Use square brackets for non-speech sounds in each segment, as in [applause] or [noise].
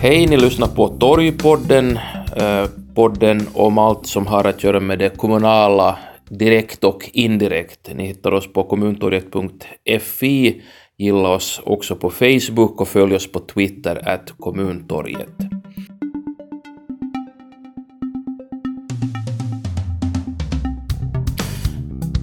Hej, ni lyssnar på Torgpodden, eh, podden om allt som har att göra med det kommunala direkt och indirekt. Ni hittar oss på kommuntorget.fi, gilla oss också på Facebook och följ oss på Twitter, at kommuntorget.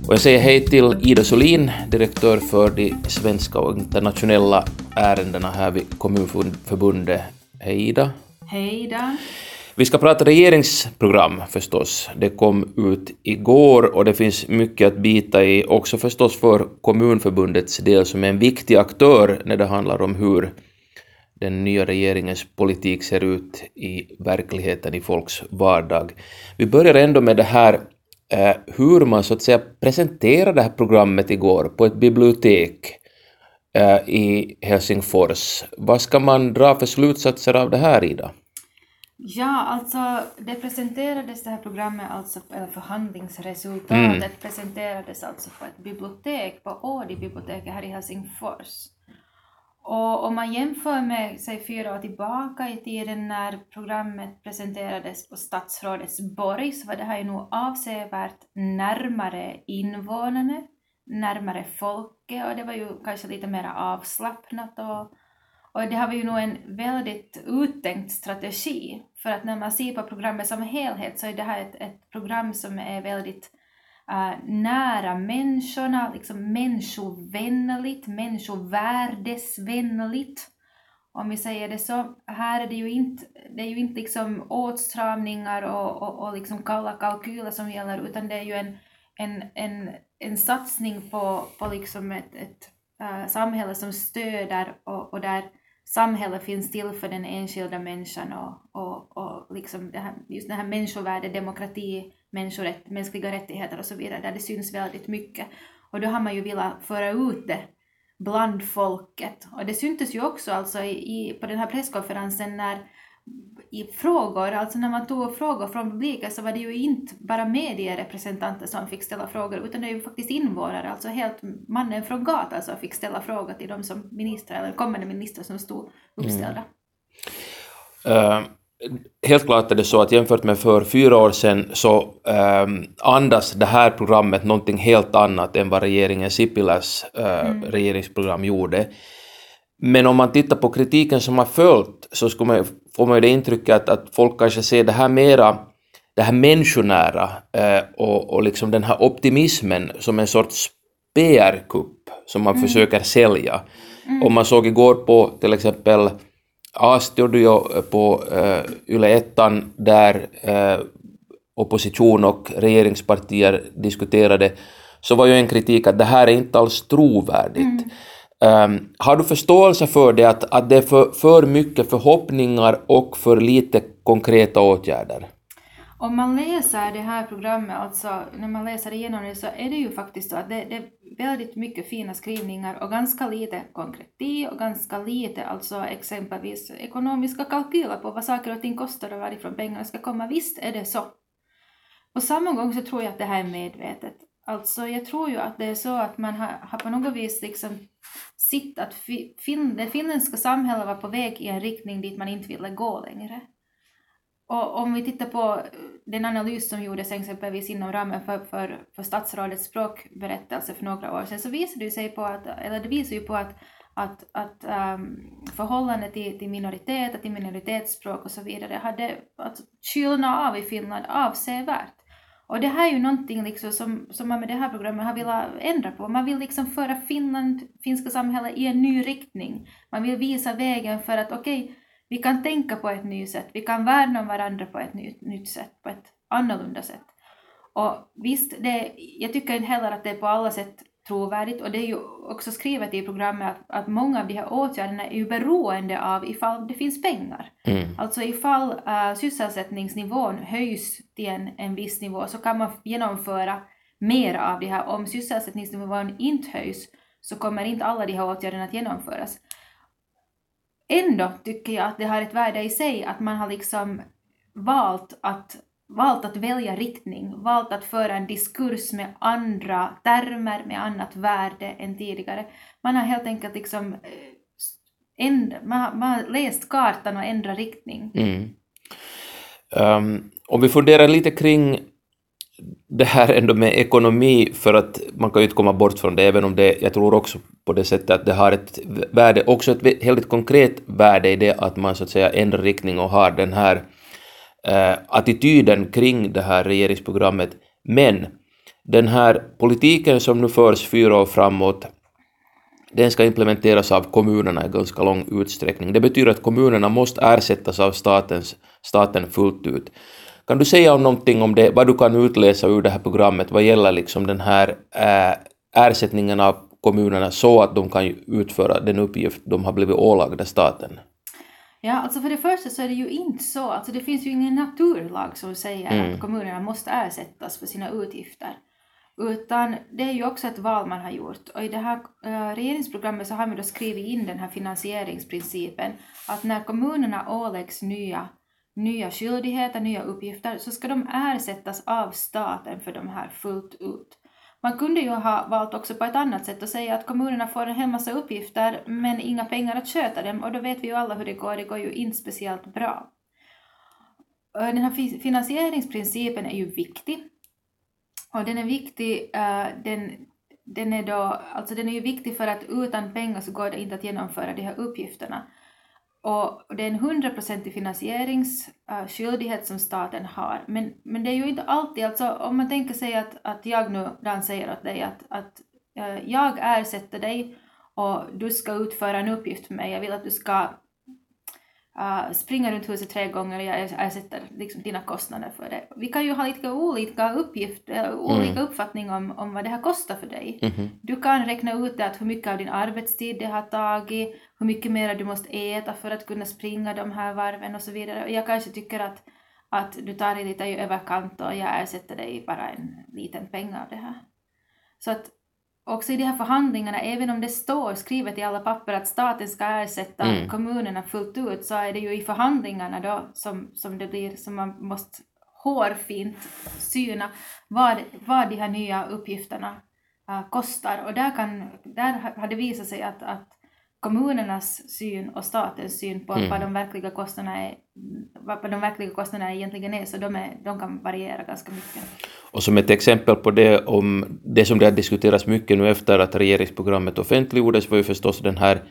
Och jag säger hej till Ida Solin, direktör för de svenska och internationella ärendena här vid Kommunförbundet. Hej Ida. Hej Ida. Vi ska prata regeringsprogram förstås. Det kom ut igår och det finns mycket att bita i, också förstås för Kommunförbundets del som är en viktig aktör när det handlar om hur den nya regeringens politik ser ut i verkligheten i folks vardag. Vi börjar ändå med det här eh, hur man så att säga presenterade det här programmet igår på ett bibliotek i Helsingfors. Vad ska man dra för slutsatser av det här, Ida? Ja, alltså det presenterades det här programmet, alltså, eller förhandlingsresultatet mm. presenterades alltså på ett bibliotek, på Ådi biblioteket här i Helsingfors. Och om man jämför med säg fyra år tillbaka i tiden när programmet presenterades på statsrådets borg så var det här ju nog avsevärt närmare invånarna, närmare folket och det var ju kanske lite mer avslappnat och, och det har vi ju nog en väldigt uttänkt strategi för att när man ser på programmet som helhet så är det här ett, ett program som är väldigt uh, nära människorna, liksom människovänligt, människovärdesvänligt. Om vi säger det så. Här är det ju inte, det är ju inte liksom åtstramningar och, och, och liksom kalla kalkyler som gäller, utan det är ju en, en, en, en satsning på, på liksom ett, ett uh, samhälle som stöder och, och där samhället finns till för den enskilda människan och, och, och liksom det här, just det här människovärde, demokrati, människorätt, mänskliga rättigheter och så vidare, där det syns väldigt mycket. Och då har man ju velat föra ut det bland folket. Och det syntes ju också alltså i, på den här presskonferensen när i frågor, alltså när man tog frågor från publiken så var det ju inte bara medierepresentanter som fick ställa frågor utan det är ju faktiskt invånare, alltså helt mannen från gatan som fick ställa frågor till de som ministrar eller kommande ministrar som stod uppställda. Mm. Uh, helt klart är det så att jämfört med för fyra år sedan så um, andas det här programmet någonting helt annat än vad regeringen Sipiläs uh, mm. regeringsprogram gjorde. Men om man tittar på kritiken som har följt så skulle man, får man ju det intrycket att, att folk kanske ser det här mera det här människonära eh, och, och liksom den här optimismen som en sorts PR-kupp som man mm. försöker sälja. Mm. Och man såg igår på till exempel A-studio på eh, Yle Ettan där eh, opposition och regeringspartier diskuterade så var ju en kritik att det här är inte alls trovärdigt. Mm. Um, har du förståelse för det, att, att det är för, för mycket förhoppningar och för lite konkreta åtgärder? Om man läser det här programmet, alltså när man läser igenom det så är det ju faktiskt så att det, det är väldigt mycket fina skrivningar och ganska lite konkreti och ganska lite alltså exempelvis ekonomiska kalkyler på vad saker och ting kostar och varifrån pengarna ska komma. Visst är det så. På samma gång så tror jag att det här är medvetet. Alltså jag tror ju att det är så att man har, har på något vis liksom sitt att fin, det finländska samhället var på väg i en riktning dit man inte ville gå längre. Och om vi tittar på eh, den analys som gjordes exempelvis inom ramen för, för, för statsrådets språkberättelse för några år sedan så visar det sig på att, eller det visar ju på att, att, att um, förhållandet till, till minoriteter, till minoritetsspråk och så vidare hade alltså, kylnat av i Finland avsevärt. Och det här är ju någonting liksom som, som man med det här programmet har velat ändra på. Man vill liksom föra Finland, finska samhället i en ny riktning. Man vill visa vägen för att okej, okay, vi kan tänka på ett nytt sätt, vi kan värna om varandra på ett nytt, nytt sätt, på ett annorlunda sätt. Och visst, det, jag tycker inte heller att det är på alla sätt trovärdigt och det är ju också skrivet i programmet att, att många av de här åtgärderna är ju beroende av ifall det finns pengar. Mm. Alltså ifall uh, sysselsättningsnivån höjs till en, en viss nivå så kan man genomföra mer av det här. Om sysselsättningsnivån inte höjs så kommer inte alla de här åtgärderna att genomföras. Ändå tycker jag att det har ett värde i sig att man har liksom valt att valt att välja riktning, valt att föra en diskurs med andra termer, med annat värde än tidigare. Man har helt enkelt liksom eh, änd- man, har, man har läst kartan och ändrat riktning. Mm. Um, om vi funderar lite kring det här ändå med ekonomi, för att man kan ju inte komma bort från det, även om det, jag tror också på det sättet att det har ett värde, också ett väldigt konkret värde i det att man så att säga ändrar riktning och har den här eh, attityden kring det här regeringsprogrammet. Men den här politiken som nu förs fyra år framåt, den ska implementeras av kommunerna i ganska lång utsträckning. Det betyder att kommunerna måste ersättas av statens, staten fullt ut. Kan du säga om någonting om det, vad du kan utläsa ur det här programmet vad gäller liksom den här eh, ersättningen av kommunerna så att de kan utföra den uppgift de har blivit ålagda staten? Ja, alltså för det första så är det ju inte så, alltså det finns ju ingen naturlag som säger mm. att kommunerna måste ersättas för sina utgifter. Utan det är ju också ett val man har gjort. Och i det här uh, regeringsprogrammet så har vi då skrivit in den här finansieringsprincipen att när kommunerna åläggs nya nya skyldigheter, nya uppgifter, så ska de ersättas av staten för de här fullt ut. Man kunde ju ha valt också på ett annat sätt och säga att kommunerna får en hel massa uppgifter men inga pengar att sköta dem och då vet vi ju alla hur det går, det går ju inte speciellt bra. Eh, den här finansieringsprincipen är ju viktig och den är viktig, eh, den, den är då, alltså den är ju viktig för att utan pengar så går det inte att genomföra de här uppgifterna. Och det är en hundraprocentig finansieringsskyldighet äh, som staten har. Men, men det är ju inte alltid, alltså om man tänker sig att, att jag nu Dan säger åt dig att, att äh, jag ersätter dig och du ska utföra en uppgift för mig. Jag vill att du ska uh, springa runt huset tre gånger och jag ersätter liksom dina kostnader för det. Vi kan ju ha lite olika, uppgift, uh, olika mm. uppfattning om, om vad det här kostar för dig. Mm. Du kan räkna ut att hur mycket av din arbetstid det har tagit, hur mycket mer du måste äta för att kunna springa de här varven och så vidare. Jag kanske tycker att, att du tar det lite i överkant och jag ersätter dig bara en liten peng av det här. Så att också i de här förhandlingarna, även om det står skrivet i alla papper att staten ska ersätta mm. kommunerna fullt ut, så är det ju i förhandlingarna då som, som det blir, som man måste hårfint syna vad, vad de här nya uppgifterna uh, kostar. Och där, kan, där har det visat sig att, att kommunernas syn och statens syn på mm. vad, de verkliga kostnaderna är, vad de verkliga kostnaderna egentligen är, så de, är, de kan variera ganska mycket. Och som ett exempel på det, om det som det har diskuterats mycket nu efter att regeringsprogrammet offentliggjordes var ju förstås den här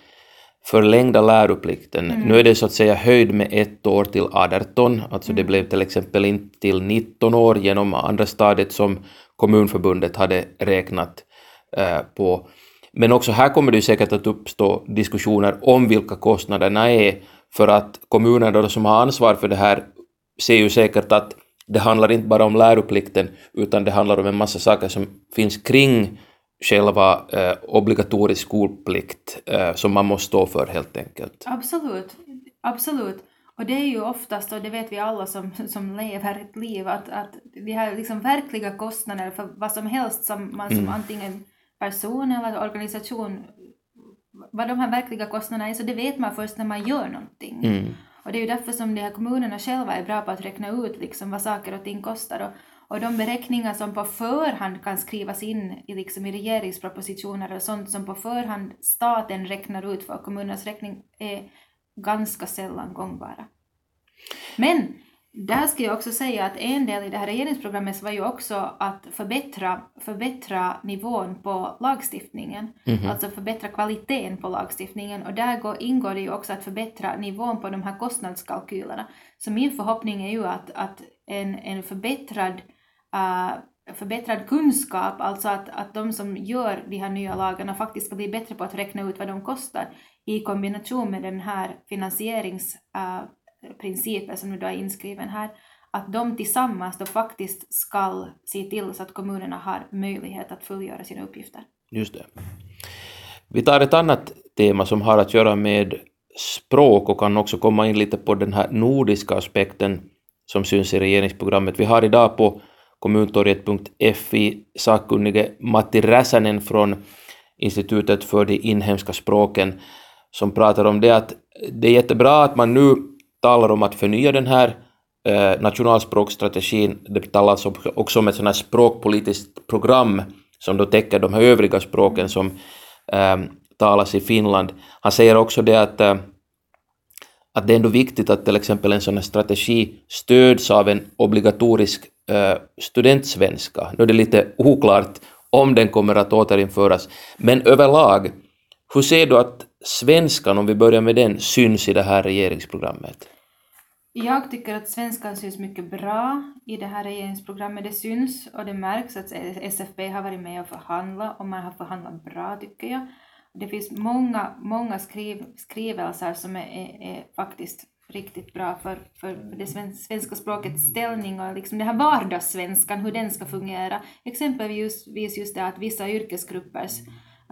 förlängda läroplikten. Mm. Nu är det så att säga höjd med ett år till 18, alltså mm. det blev till exempel inte till 19 år genom andra stadiet som Kommunförbundet hade räknat eh, på. Men också här kommer det ju säkert att uppstå diskussioner om vilka kostnaderna är, för att kommunerna som har ansvar för det här ser ju säkert att det handlar inte bara om läroplikten, utan det handlar om en massa saker som finns kring själva eh, obligatorisk skolplikt eh, som man måste stå för helt enkelt. Absolut, absolut. Och det är ju oftast, och det vet vi alla som, som lever ett liv, att, att de här liksom verkliga kostnader för vad som helst som man som mm. antingen person eller organisation vad de här verkliga kostnaderna är, så det vet man först när man gör någonting. Mm. Och det är ju därför som de här kommunerna själva är bra på att räkna ut liksom vad saker och ting kostar. Och, och de beräkningar som på förhand kan skrivas in i, liksom i regeringspropositioner och sånt som på förhand staten räknar ut för kommunernas räkning är ganska sällan gångbara. Men där ska jag också säga att en del i det här regeringsprogrammet var ju också att förbättra, förbättra nivån på lagstiftningen, mm -hmm. alltså förbättra kvaliteten på lagstiftningen och där går, ingår det ju också att förbättra nivån på de här kostnadskalkylerna. Så min förhoppning är ju att, att en, en förbättrad, uh, förbättrad kunskap, alltså att, att de som gör de här nya lagarna faktiskt ska bli bättre på att räkna ut vad de kostar i kombination med den här finansierings uh, principer som nu då är inskriven här, att de tillsammans då faktiskt ska se till så att kommunerna har möjlighet att fullgöra sina uppgifter. Just det. Vi tar ett annat tema som har att göra med språk och kan också komma in lite på den här nordiska aspekten som syns i regeringsprogrammet. Vi har idag på kommuntorget.fi sakkunnige Matti Räsänen från Institutet för de inhemska språken som pratar om det att det är jättebra att man nu talar om att förnya den här eh, nationalspråkstrategin. Det talas också om ett sådant här språkpolitiskt program som då täcker de här övriga språken som eh, talas i Finland. Han säger också det att, eh, att det är ändå viktigt att till exempel en sån här strategi stöds av en obligatorisk eh, studentsvenska. Nu är det lite oklart om den kommer att återinföras, men överlag, hur ser du att svenskan, om vi börjar med den, syns i det här regeringsprogrammet? Jag tycker att svenskan syns mycket bra i det här regeringsprogrammet. Det syns och det märks att SFP har varit med och förhandlat och man har förhandlat bra tycker jag. Det finns många, många skriv, skrivelser som är, är, är faktiskt riktigt bra för, för det svenska språkets ställning och liksom det här vardagssvenskan, hur den ska fungera. Exempelvis just det att vissa yrkesgruppers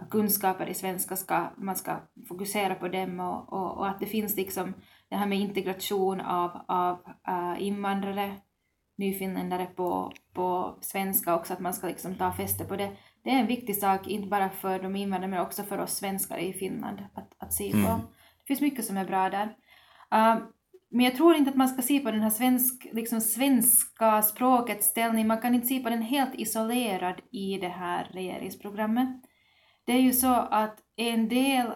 kunskaper i svenska ska, man ska fokusera på dem och, och, och att det finns liksom det här med integration av, av uh, invandrare, nyfinländare på, på svenska också, att man ska liksom ta fäste på det. Det är en viktig sak, inte bara för de invandrare men också för oss svenskar i Finland att, att se på. Mm. Det finns mycket som är bra där. Uh, men jag tror inte att man ska se på den här svensk, liksom svenska språkets ställning, man kan inte se på den helt isolerad i det här regeringsprogrammet. Det är ju så att en del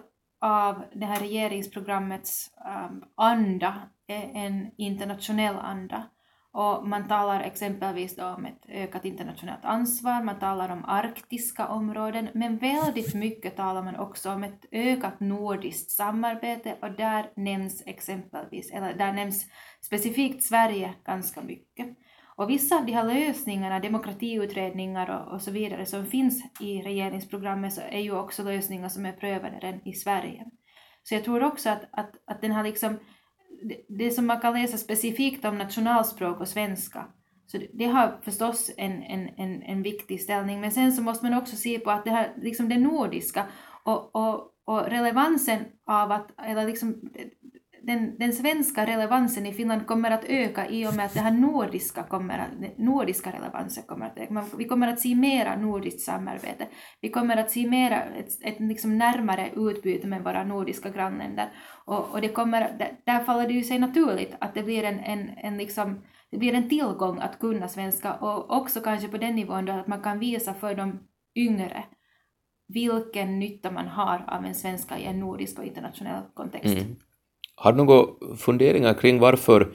av det här regeringsprogrammets um, anda är en internationell anda. Och man talar exempelvis om ett ökat internationellt ansvar, man talar om arktiska områden, men väldigt mycket talar man också om ett ökat nordiskt samarbete och där nämns exempelvis, eller där nämns specifikt Sverige ganska mycket. Och vissa av de här lösningarna, demokratiutredningar och, och så vidare som finns i regeringsprogrammet så är ju också lösningar som är prövade redan i Sverige. Så jag tror också att, att, att den här liksom, det, det som man kan läsa specifikt om nationalspråk och svenska, så det, det har förstås en, en, en, en viktig ställning, men sen så måste man också se på att det här, liksom det nordiska och, och, och relevansen av att, eller liksom den, den svenska relevansen i Finland kommer att öka i och med att det här nordiska, kommer att, nordiska relevansen kommer att öka. Vi kommer att se mera nordiskt samarbete. Vi kommer att se mera ett, ett liksom närmare utbyte med våra nordiska grannländer. Och, och det kommer, där faller det ju sig naturligt att det blir en, en, en liksom, det blir en tillgång att kunna svenska och också kanske på den nivån då att man kan visa för de yngre vilken nytta man har av en svenska i en nordisk och internationell kontext. Mm. Har du några funderingar kring varför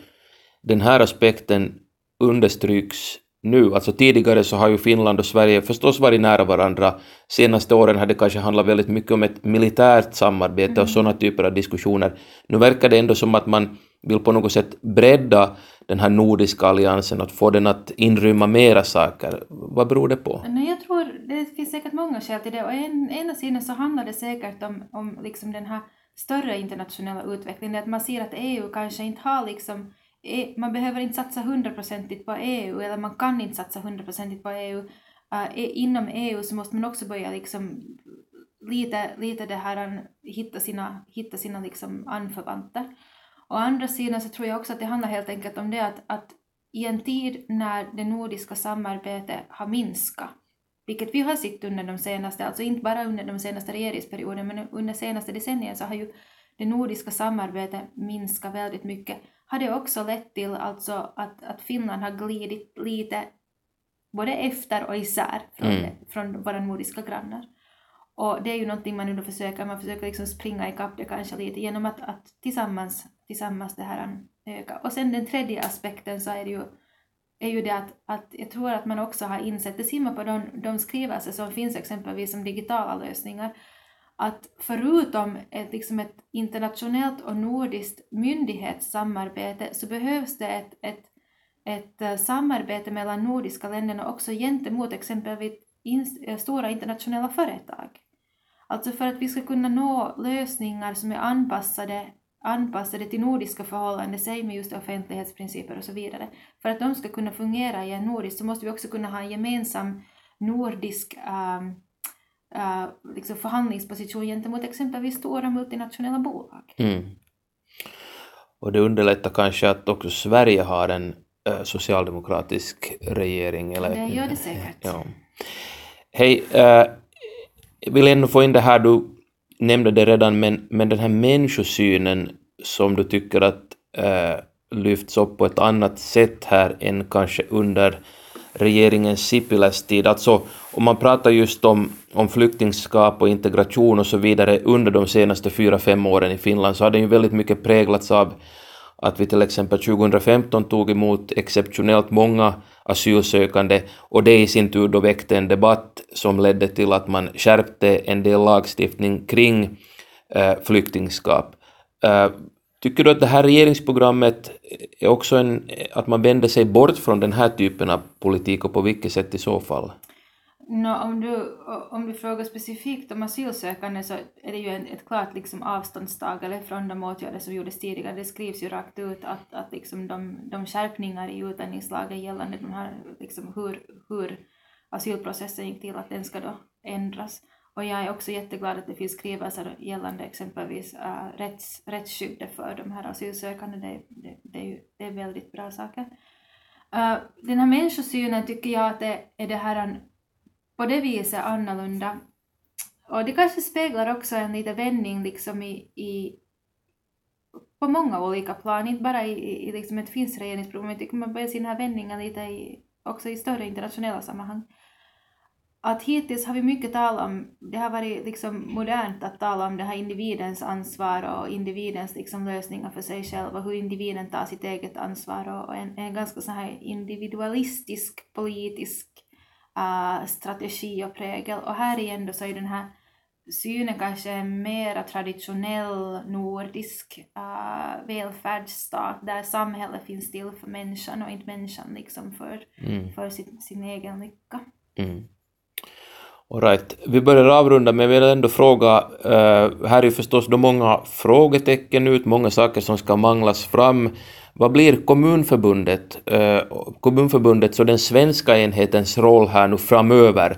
den här aspekten understryks nu? Alltså tidigare så har ju Finland och Sverige förstås varit nära varandra. Senaste åren har det kanske handlat väldigt mycket om ett militärt samarbete och mm. sådana typer av diskussioner. Nu verkar det ändå som att man vill på något sätt bredda den här nordiska alliansen och få den att inrymma mera saker. Vad beror det på? Nej, jag tror det finns säkert många skäl till det och en, ena sidan så handlar det säkert om, om liksom den här större internationella utveckling, det är att man ser att EU kanske inte har liksom, e, man behöver inte satsa hundraprocentigt på EU eller man kan inte satsa hundraprocentigt på EU. Uh, eh, e, inom EU så måste man också börja liksom lite, lite det här, eh, hitta sina, hitta sina liksom anförvanter. Å andra sidan så tror jag också att det handlar helt enkelt om det att, att i en tid när det nordiska samarbetet har minskat vilket vi har sett under de senaste, alltså inte bara under de senaste regeringsperioderna, men under senaste decennien så har ju det nordiska samarbetet minskat väldigt mycket. Har det också lett till alltså att, att Finland har glidit lite både efter och isär från, mm. från våra nordiska grannar. Och det är ju någonting man nu försöker, man försöker liksom springa ikapp det kanske lite genom att, att tillsammans, tillsammans det här öka. Och sen den tredje aspekten så är det ju är ju det att, att jag tror att man också har insett, det ser man på de, de skrivelser som finns exempelvis om digitala lösningar, att förutom ett, liksom ett internationellt och nordiskt myndighetssamarbete så behövs det ett, ett, ett eh, samarbete mellan nordiska länderna också gentemot exempelvis in, eh, stora internationella företag. Alltså för att vi ska kunna nå lösningar som är anpassade anpassade till nordiska förhållanden, säg med just offentlighetsprinciper och så vidare. För att de ska kunna fungera i en nordisk så måste vi också kunna ha en gemensam nordisk uh, uh, liksom förhandlingsposition gentemot exempelvis stora multinationella bolag. Mm. Och det underlättar kanske att också Sverige har en uh, socialdemokratisk regering? Eller? Det gör det [laughs] säkert. Ja. Hej, jag vill ändå få in det här, du nämnde det redan, men, men den här människosynen som du tycker att äh, lyfts upp på ett annat sätt här än kanske under regeringen Sipiläs tid. Alltså om man pratar just om, om flyktingskap och integration och så vidare under de senaste fyra, fem åren i Finland så har det ju väldigt mycket präglats av att vi till exempel 2015 tog emot exceptionellt många asylsökande och det i sin tur då väckte en debatt som ledde till att man skärpte en del lagstiftning kring eh, flyktingskap. Eh, tycker du att det här regeringsprogrammet är också en, att man vänder sig bort från den här typen av politik och på vilket sätt i så fall? No, om, du, om du frågar specifikt om asylsökande så är det ju en, ett klart liksom avståndstagande från de åtgärder som gjordes tidigare. Det skrivs ju rakt ut att, att liksom de, de skärpningar i utlänningslagen gällande de här, liksom hur, hur asylprocessen gick till, att den ska då ändras. Och jag är också jätteglad att det finns skrivelser gällande exempelvis äh, rätts, rättsskyddet för de här asylsökande. Det, det, det, är, ju, det är väldigt bra saker. Uh, den här människosynen tycker jag att det är det här på det viset annorlunda. Och det kanske speglar också en liten vändning liksom i, i på många olika plan, inte bara i, i liksom ett finskt regeringsprogram, jag tycker man börjar se den här vändningen lite i, också i större internationella sammanhang. Att hittills har vi mycket talat om, det har varit liksom modernt att tala om det här individens ansvar och individens liksom lösningar för sig själv och hur individen tar sitt eget ansvar och en, en ganska så här individualistisk politisk uh, strategi och prägel. Och här igen då så är den här synen kanske en mera traditionell nordisk uh, välfärdsstat där samhället finns till för människan och inte människan liksom för, mm. för sin, sin egen lycka. Mm. Alright, Vi börjar avrunda men jag vill ändå fråga, uh, här är ju förstås då många frågetecken ut, många saker som ska manglas fram. Vad blir Kommunförbundet, uh, Kommunförbundets och den svenska enhetens roll här nu framöver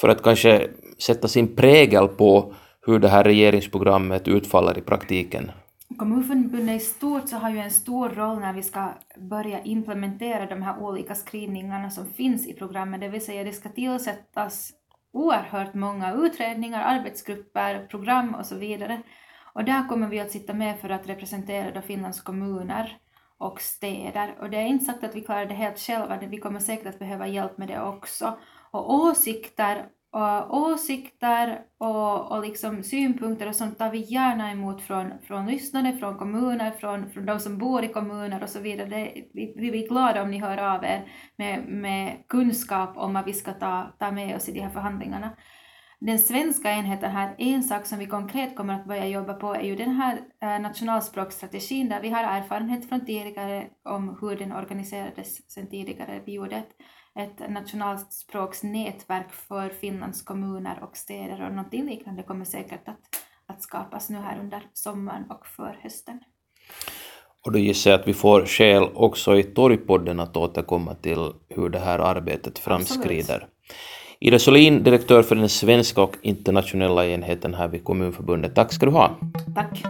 för att kanske sätta sin prägel på hur det här regeringsprogrammet utfaller i praktiken? Kommunförbundet i stort så har ju en stor roll när vi ska börja implementera de här olika skrivningarna som finns i programmet, det vill säga det ska tillsättas oerhört många utredningar, arbetsgrupper, program och så vidare. Och där kommer vi att sitta med för att representera då Finlands kommuner och städer. Och det är inte sagt att vi klarar det helt själva, vi kommer säkert att behöva hjälp med det också. Och åsikter och åsikter och, och liksom synpunkter och sånt tar vi gärna emot från, från lyssnare, från kommuner, från, från de som bor i kommuner och så vidare. Det, vi, vi blir glada om ni hör av er med, med kunskap om vad vi ska ta, ta med oss i de här förhandlingarna. Den svenska enheten här, en sak som vi konkret kommer att börja jobba på är ju den här eh, nationalspråksstrategin där vi har erfarenhet från tidigare om hur den organiserades sen tidigare. Vi gjorde ett ett nationalspråksnätverk för Finlands kommuner och städer och någonting liknande kommer säkert att, att skapas nu här under sommaren och för hösten. Och då gissar jag att vi får skäl också i Torgpodden att återkomma till hur det här arbetet framskrider. Absolut. Ida Solin, direktör för den svenska och internationella enheten här vid Kommunförbundet. Tack ska du ha. Tack.